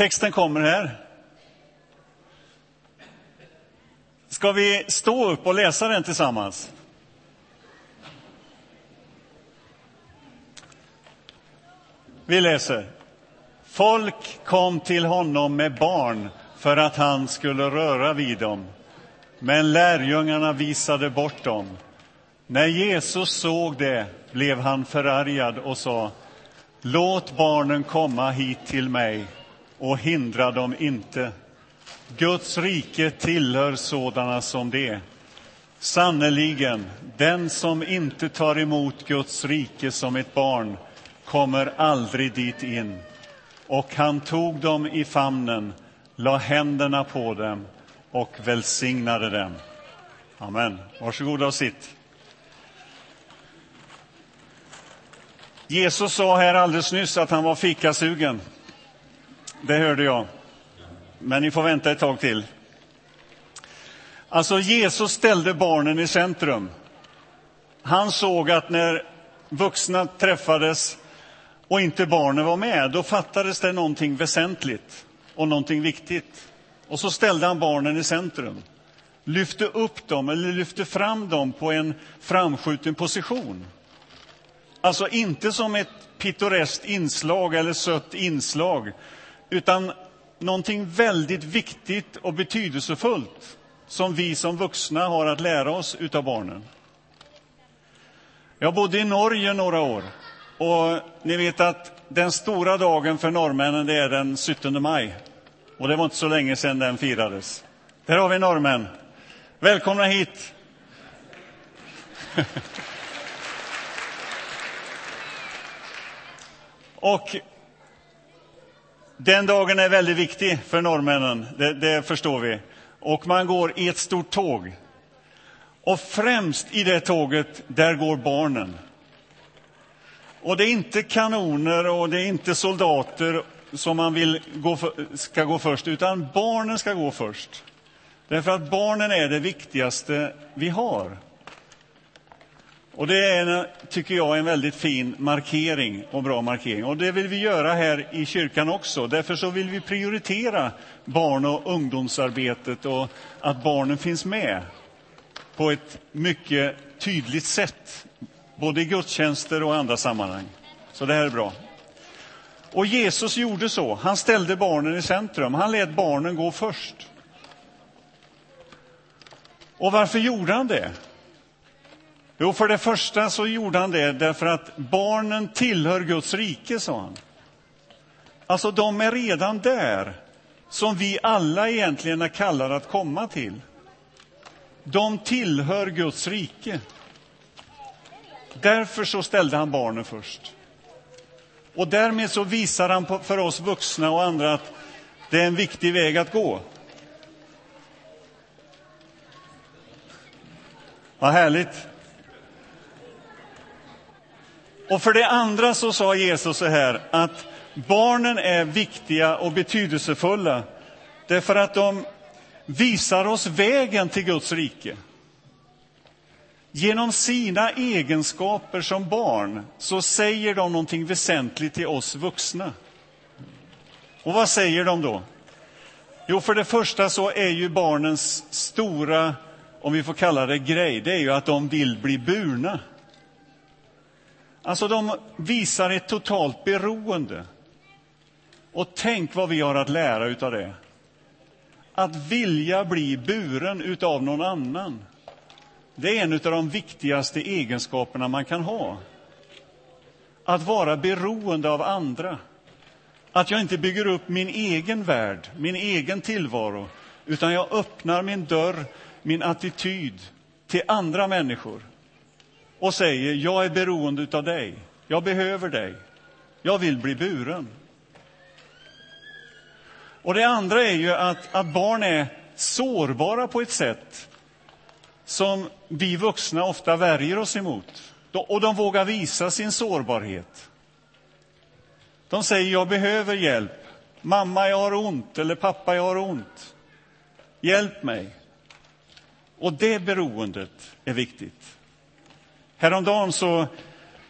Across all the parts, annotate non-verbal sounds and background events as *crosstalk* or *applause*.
Texten kommer här. Ska vi stå upp och läsa den tillsammans? Vi läser. Folk kom till honom med barn för att han skulle röra vid dem. Men lärjungarna visade bort dem. När Jesus såg det blev han förargad och sa Låt barnen komma hit till mig och hindra dem inte. Guds rike tillhör sådana som det. Sannerligen, den som inte tar emot Guds rike som ett barn kommer aldrig dit in. Och han tog dem i famnen, la händerna på dem och välsignade dem. Amen. Varsågoda och sitt. Jesus sa här alldeles nyss att han var fikasugen. Det hörde jag. Men ni får vänta ett tag till. Alltså, Jesus ställde barnen i centrum. Han såg att när vuxna träffades och inte barnen var med, då fattades det någonting väsentligt och någonting viktigt. Och så ställde han barnen i centrum, lyfte upp dem eller lyfte fram dem på en framskjuten position. Alltså inte som ett pittoreskt inslag eller sött inslag, utan någonting väldigt viktigt och betydelsefullt som vi som vuxna har att lära oss av barnen. Jag bodde i Norge några år och ni vet att den stora dagen för norrmännen det är den 17 maj. Och det var inte så länge sedan den firades. Där har vi norrmän. Välkomna hit! *laughs* och den dagen är väldigt viktig för norrmännen, det, det förstår vi. Och man går i ett stort tåg. Och främst i det tåget, där går barnen. Och det är inte kanoner och det är inte soldater som man vill gå för, ska gå först, utan barnen ska gå först. Därför att barnen är det viktigaste vi har. Och det är, tycker jag, en väldigt fin markering och bra markering. Och det vill vi göra här i kyrkan också. Därför så vill vi prioritera barn och ungdomsarbetet och att barnen finns med på ett mycket tydligt sätt både i gudstjänster och andra sammanhang. Så det här är bra. Och Jesus gjorde så. Han ställde barnen i centrum. Han lät barnen gå först. Och varför gjorde han det? Jo, för det första så gjorde han det därför att barnen tillhör Guds rike, sa han. Alltså, de är redan där, som vi alla egentligen är kallade att komma till. De tillhör Guds rike. Därför så ställde han barnen först. Och därmed så visar han för oss vuxna och andra att det är en viktig väg att gå. Vad härligt. Och för det andra så sa Jesus så här att barnen är viktiga och betydelsefulla därför att de visar oss vägen till Guds rike. Genom sina egenskaper som barn så säger de någonting väsentligt till oss vuxna. Och vad säger de då? Jo, för det första så är ju barnens stora, om vi får kalla det grej, det är ju att de vill bli burna. Alltså, de visar ett totalt beroende. Och tänk vad vi har att lära av det. Att vilja bli buren av någon annan. Det är en av de viktigaste egenskaperna man kan ha. Att vara beroende av andra. Att jag inte bygger upp min egen värld, min egen tillvaro, utan jag öppnar min dörr, min attityd till andra människor och säger jag är beroende av dig, jag behöver dig, jag vill bli buren. Och Det andra är ju att, att barn är sårbara på ett sätt som vi vuxna ofta värjer oss emot. Och de vågar visa sin sårbarhet. De säger jag behöver hjälp. Mamma, jag har ont. Eller pappa, jag har ont. Hjälp mig. Och det beroendet är viktigt. Häromdagen så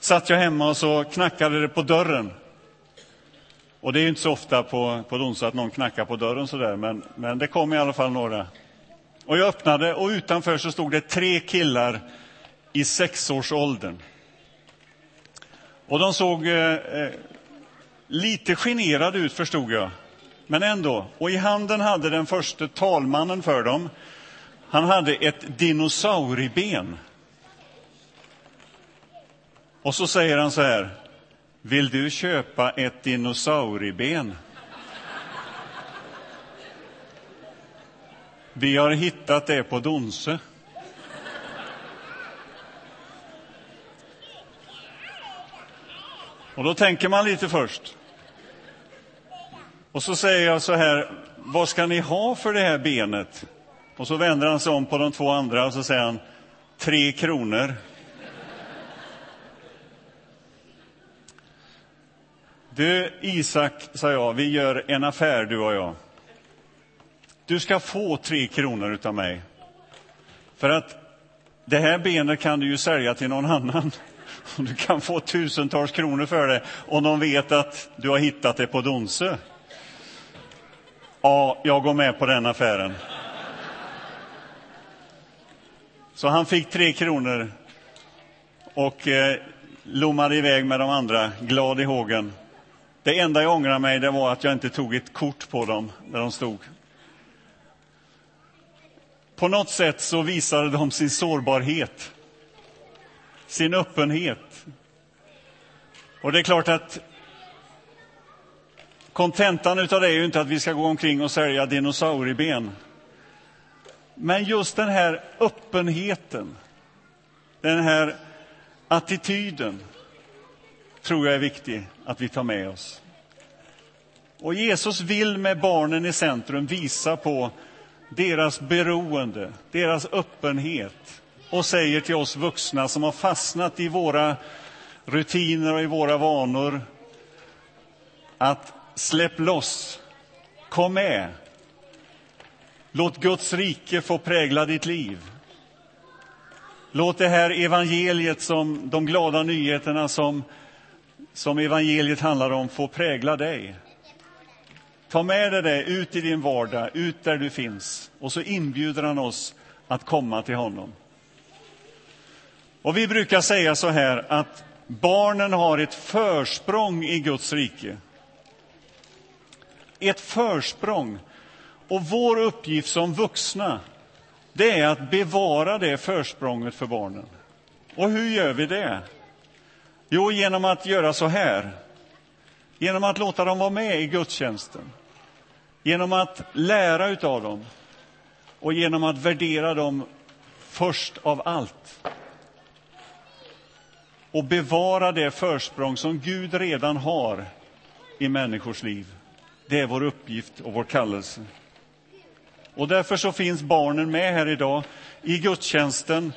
satt jag hemma och så knackade det på dörren. Och det är inte så ofta på, på onsdag att någon knackar på dörren sådär, men, men det kom i alla fall några. Och jag öppnade och utanför så stod det tre killar i sexårsåldern. Och de såg eh, eh lite generade ut, förstod jag. Men ändå. Och i handen hade den första talmannen för dem, han hade ett dinosaurieben. Och så säger han så här, vill du köpa ett dinosaurieben? Vi har hittat det på Donse. Och då tänker man lite först. Och så säger jag så här, vad ska ni ha för det här benet? Och så vänder han sig om på de två andra och så säger han, tre kronor. Du, Isak, sa jag, vi gör en affär, du och jag. Du ska få tre kronor av mig. För att det här benet kan du ju sälja till någon annan. *laughs* Du kan få tusentals kronor för det om de vet att du har hittat det på Donsö. Ja, jag går med på den affären. Så han fick tre kronor och eh, lommade iväg med de andra, glad i hågen. Det enda jag ångrar mig det var att jag inte tog ett kort på dem när de stod. På något sätt så visade de sin sårbarhet, sin öppenhet. Och det är klart att kontentan av det är ju inte att vi ska gå omkring och sälja dinosaurieben. Men just den här öppenheten, den här attityden, tror jag är viktig att vi tar med oss. Och Jesus vill med barnen i centrum visa på deras beroende, deras öppenhet och säger till oss vuxna som har fastnat i våra rutiner och i våra vanor att släpp loss, kom med. Låt Guds rike få prägla ditt liv. Låt det här evangeliet, som de glada nyheterna som, som evangeliet handlar om, får prägla dig. Ta med dig det ut i din vardag, ut där du finns. Och så inbjuder han oss att komma till honom. Och vi brukar säga så här att barnen har ett försprång i Guds rike. Ett försprång. Och vår uppgift som vuxna, det är att bevara det försprånget för barnen. Och hur gör vi det? Jo, genom att göra så här. Genom att låta dem vara med i gudstjänsten. Genom att lära utav dem och genom att värdera dem först av allt. Och bevara det försprång som Gud redan har i människors liv. Det är vår uppgift och vår kallelse. Och därför så finns barnen med här idag i gudstjänsten,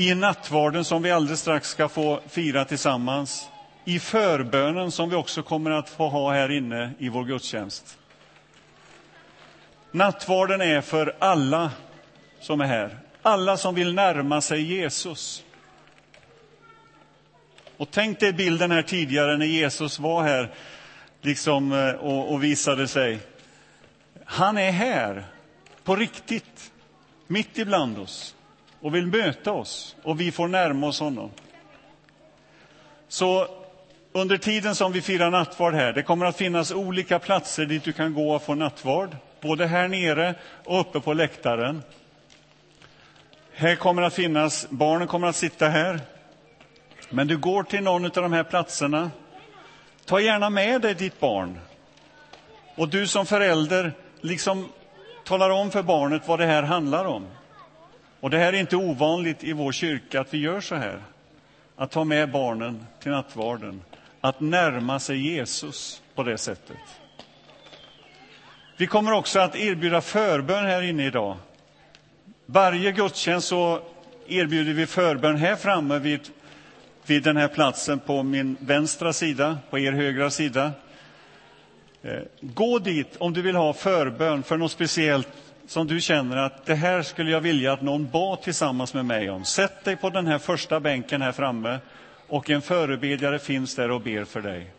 i nattvarden som vi alldeles strax ska få fira tillsammans, i förbönen som vi också kommer att få ha här inne i vår gudstjänst. Nattvarden är för alla som är här, alla som vill närma sig Jesus. Och tänk dig bilden här tidigare när Jesus var här liksom, eh, och, och visade sig. Han är här, på riktigt, mitt ibland oss och vill möta oss och vi får närma oss honom. Så under tiden som vi firar nattvard här, det kommer att finnas olika platser dit du kan gå och få nattvard både här nere och uppe på läktaren. Här kommer att finnas, barnen kommer att sitta här. Men du går till någon av de här platserna. Ta gärna med dig ditt barn. Och du som förälder, liksom talar om för barnet vad det här handlar om. Och det här är inte ovanligt i vår kyrka att vi gör så här. Att ta med barnen till nattvarden. Att närma sig Jesus på det sättet. Vi kommer också att erbjuda förbön här inne idag. Varje gudstjänst så erbjuder vi förbön här framme vid, vid den här platsen på min vänstra sida, på er högra sida. Eh, gå dit om du vill ha förbön för något speciellt som du känner att det här skulle jag vilja att någon bad tillsammans med mig om. Sätt dig på den här första bänken här framme och en förebedjare finns där och ber för dig.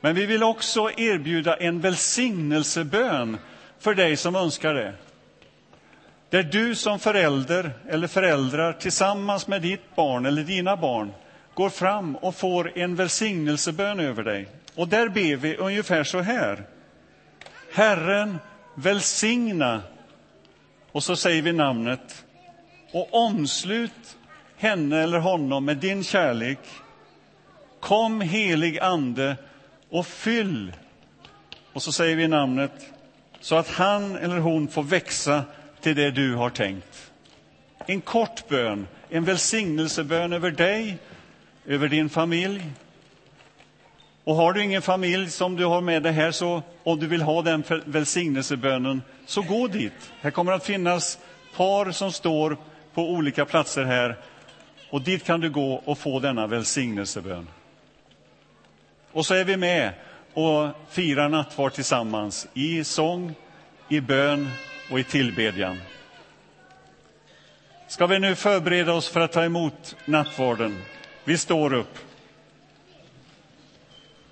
Men vi vill också erbjuda en välsignelsebön för dig som önskar det. Där du som förälder eller föräldrar tillsammans med ditt barn eller dina barn går fram och får en välsignelsebön över dig. Och där ber vi ungefär så här. Herren välsigna, och så säger vi namnet, och omslut henne eller honom med din kärlek. Kom helig ande och fyll, och så säger vi namnet, så att han eller hon får växa till det du har tänkt. En kort bön, en välsignelsebön över dig, över din familj. Och har du ingen familj som du har med dig här, så om du vill ha den välsignelsebönen, så gå dit. Här kommer att finnas par som står på olika platser här, och dit kan du gå och få denna välsignelsebön. Och så är vi med och firar nattvard tillsammans i sång, i bön och i tillbedjan. Ska vi nu förbereda oss för att ta emot nattvarden? Vi står upp.